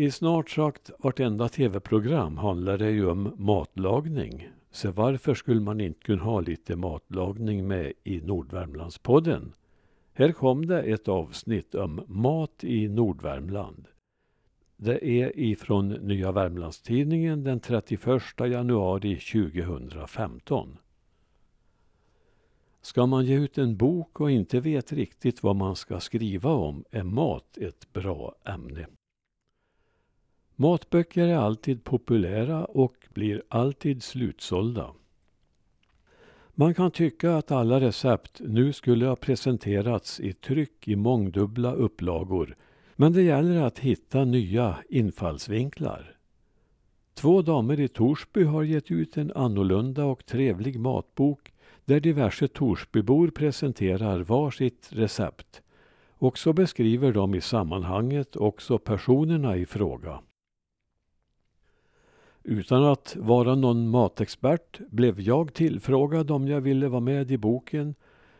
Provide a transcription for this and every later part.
I snart sagt vartenda tv-program handlar det ju om matlagning. Så varför skulle man inte kunna ha lite matlagning med i Nordvärmlandspodden? Här kom det ett avsnitt om mat i Nordvärmland. Det är ifrån Nya Värmlandstidningen den 31 januari 2015. Ska man ge ut en bok och inte vet riktigt vad man ska skriva om är mat ett bra ämne. Matböcker är alltid populära och blir alltid slutsålda. Man kan tycka att alla recept nu skulle ha presenterats i tryck i mångdubbla upplagor men det gäller att hitta nya infallsvinklar. Två damer i Torsby har gett ut en annorlunda och trevlig matbok där diverse Torsbybor presenterar varsitt recept. Och så beskriver de i sammanhanget också personerna i fråga. Utan att vara någon matexpert blev jag tillfrågad om jag ville vara med i boken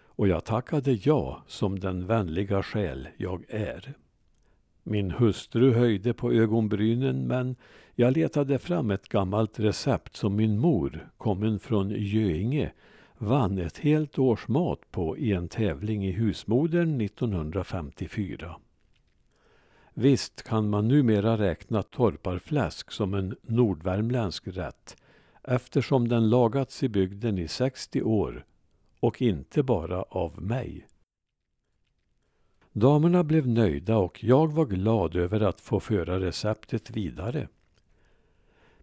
och jag tackade ja som den vänliga själ jag är. Min hustru höjde på ögonbrynen men jag letade fram ett gammalt recept som min mor, kommen från Göinge, vann ett helt års mat på i en tävling i husmodern 1954. Visst kan man numera räkna torparfläsk som en nordvärmländsk rätt eftersom den lagats i bygden i 60 år och inte bara av mig. Damerna blev nöjda och jag var glad över att få föra receptet vidare.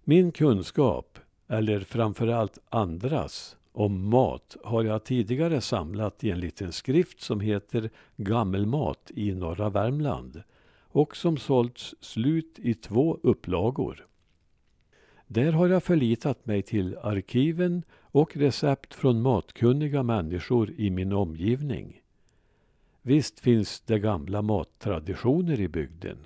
Min kunskap, eller framförallt andras, om mat har jag tidigare samlat i en liten skrift som heter Gammelmat i norra Värmland och som sålts slut i två upplagor. Där har jag förlitat mig till arkiven och recept från matkunniga människor i min omgivning. Visst finns det gamla mattraditioner i bygden.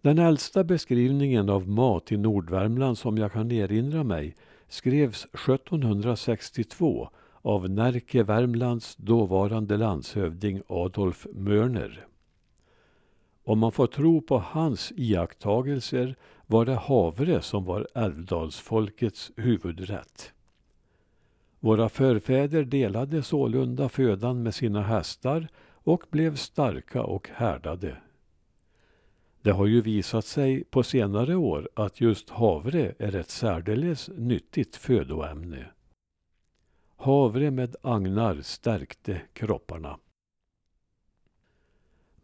Den äldsta beskrivningen av mat i Nordvärmland som jag kan erinra mig skrevs 1762 av Närke Värmlands dåvarande landshövding Adolf Mörner. Om man får tro på hans iakttagelser var det havre som var älvdalsfolkets huvudrätt. Våra förfäder delade sålunda födan med sina hästar och blev starka och härdade. Det har ju visat sig på senare år att just havre är ett särdeles nyttigt födoämne. Havre med agnar stärkte kropparna.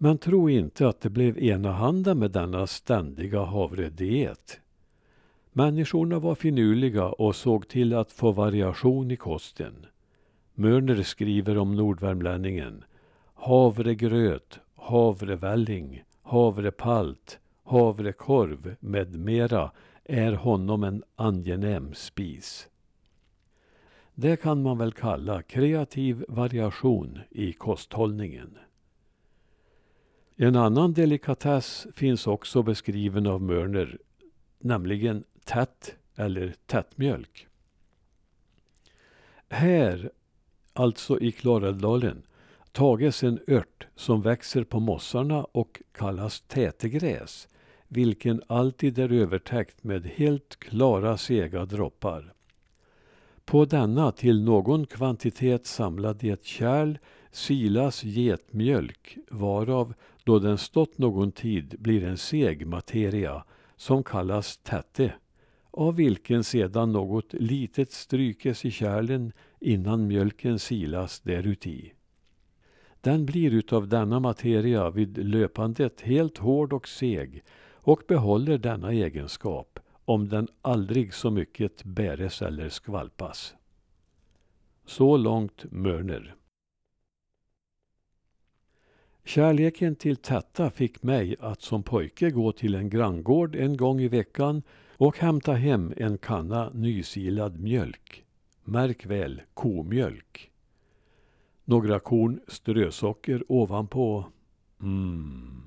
Men tro inte att det blev enahanda med denna ständiga havrediet. Människorna var finurliga och såg till att få variation i kosten. Mörner skriver om nordvärmlänningen. Havregröt, havrevälling, havrepalt, havrekorv med mera är honom en angenäm spis. Det kan man väl kalla kreativ variation i kosthållningen. En annan delikatess finns också beskriven av Mörner, nämligen tätt eller tättmjölk. Här, alltså i Klarälvdalen, tages en ört som växer på mossarna och kallas tätegräs, vilken alltid är övertäckt med helt klara sega droppar. På denna till någon kvantitet samlad i ett kärl silas getmjölk, varav då den stått någon tid blir en seg materia som kallas tätte, av vilken sedan något litet strykes i kärlen innan mjölken silas däruti. Den blir utav denna materia vid löpandet helt hård och seg och behåller denna egenskap om den aldrig så mycket bäres eller skvalpas. Så långt Mörner. Kärleken till Tätta fick mig att som pojke gå till en granngård en gång i veckan och hämta hem en kanna nysilad mjölk. Märk väl komjölk. Några korn strösocker ovanpå. Mm.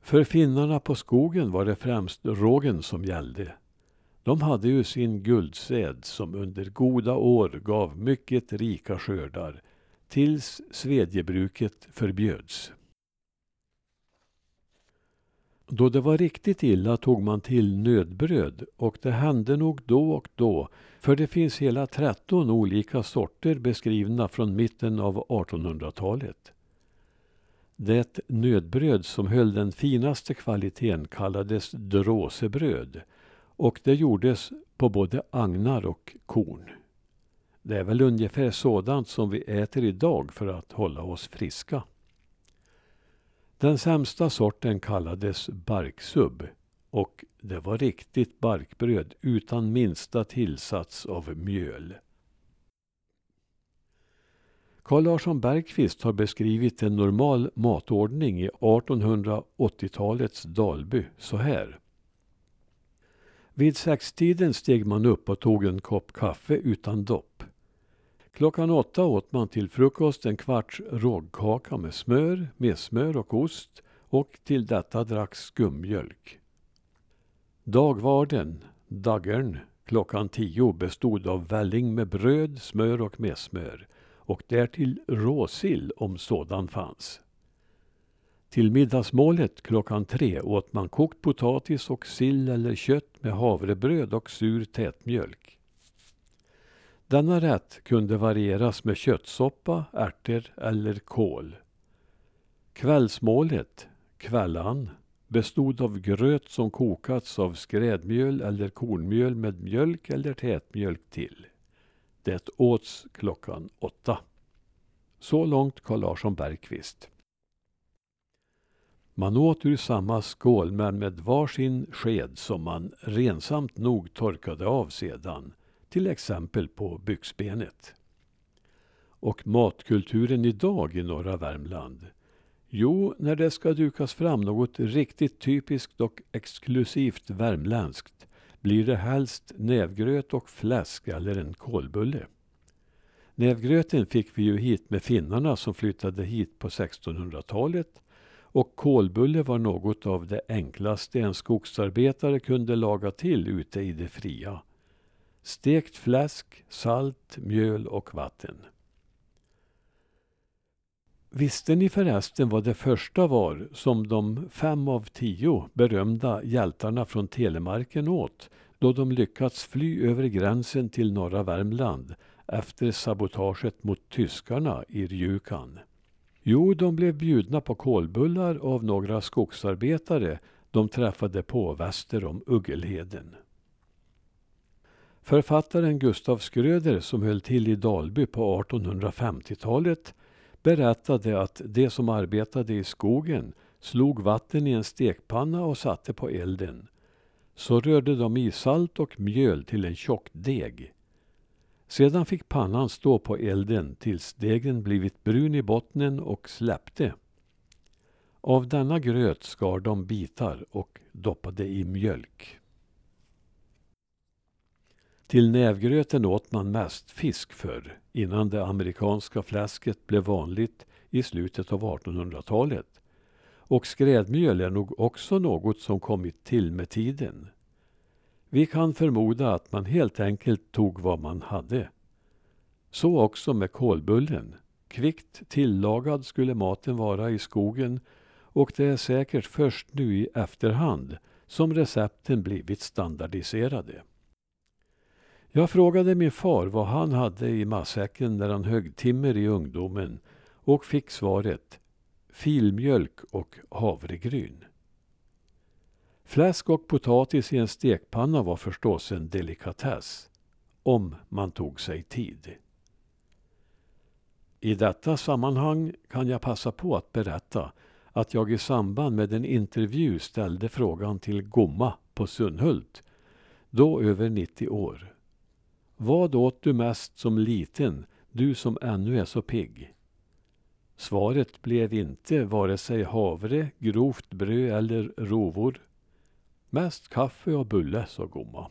För finnarna på skogen var det främst rågen som gällde. De hade ju sin guldsäd som under goda år gav mycket rika skördar tills svedjebruket förbjöds. Då det var riktigt illa tog man till nödbröd och det hände nog då och då för det finns hela tretton olika sorter beskrivna från mitten av 1800-talet. Det nödbröd som höll den finaste kvaliteten kallades dråsebröd och det gjordes på både agnar och korn. Det är väl ungefär sådant som vi äter idag för att hålla oss friska. Den sämsta sorten kallades barksubb och det var riktigt barkbröd utan minsta tillsats av mjöl. Carl Larsson Bergqvist har beskrivit en normal matordning i 1880-talets Dalby så här. Vid sextiden steg man upp och tog en kopp kaffe utan dopp. Klockan åtta åt man till frukost en kvarts rågkaka med smör, messmör och ost och till detta dracks skummjölk. Dagvarden, daggern, klockan tio bestod av välling med bröd, smör och messmör och därtill råsill om sådan fanns. Till middagsmålet klockan tre åt man kokt potatis och sill eller kött med havrebröd och sur tätmjölk. Denna rätt kunde varieras med köttsoppa, ärtor eller kål. Kvällsmålet, kvällan, bestod av gröt som kokats av skrädmjöl eller kornmjöl med mjölk eller tätmjölk till. Det åts klockan åtta. Så långt Carl Larsson Bergqvist. Man åt ur samma skål men med varsin sked som man rensamt nog torkade av sedan, till exempel på byxbenet. Och matkulturen idag i norra Värmland? Jo, när det ska dukas fram något riktigt typiskt och exklusivt värmländskt blir det helst nävgröt och fläsk eller en kolbulle. Nävgröten fick vi ju hit med finnarna som flyttade hit på 1600-talet och kolbulle var något av det enklaste en skogsarbetare kunde laga till ute i det fria. Stekt fläsk, salt, mjöl och vatten. Visste ni förresten vad det första var som de fem av tio berömda hjältarna från Telemarken åt då de lyckats fly över gränsen till norra Värmland efter sabotaget mot tyskarna i Rjukan? Jo, de blev bjudna på kolbullar av några skogsarbetare de träffade på väster om Uggelheden. Författaren Gustav Skröder som höll till i Dalby på 1850-talet berättade att de som arbetade i skogen slog vatten i en stekpanna och satte på elden. Så rörde de i salt och mjöl till en tjock deg. Sedan fick pannan stå på elden tills degen blivit brun i bottnen och släppte. Av denna gröt skar de bitar och doppade i mjölk. Till nävgröten åt man mest fisk förr, innan det amerikanska fläsket blev vanligt i slutet av 1800-talet. Och skrädmjöl är nog också något som kommit till med tiden. Vi kan förmoda att man helt enkelt tog vad man hade. Så också med kolbullen. Kvickt tillagad skulle maten vara i skogen och det är säkert först nu i efterhand som recepten blivit standardiserade. Jag frågade min far vad han hade i matsäcken när han högg timmer i ungdomen och fick svaret filmjölk och havregryn. Fläsk och potatis i en stekpanna var förstås en delikatess, om man tog sig tid. I detta sammanhang kan jag passa på att berätta att jag i samband med en intervju ställde frågan till Gomma på Sunhult, då över 90 år. Vad åt du mest som liten, du som ännu är så pigg? Svaret blev inte vare sig havre, grovt bröd eller rovor. Mest kaffe och bulle, sa Gomma.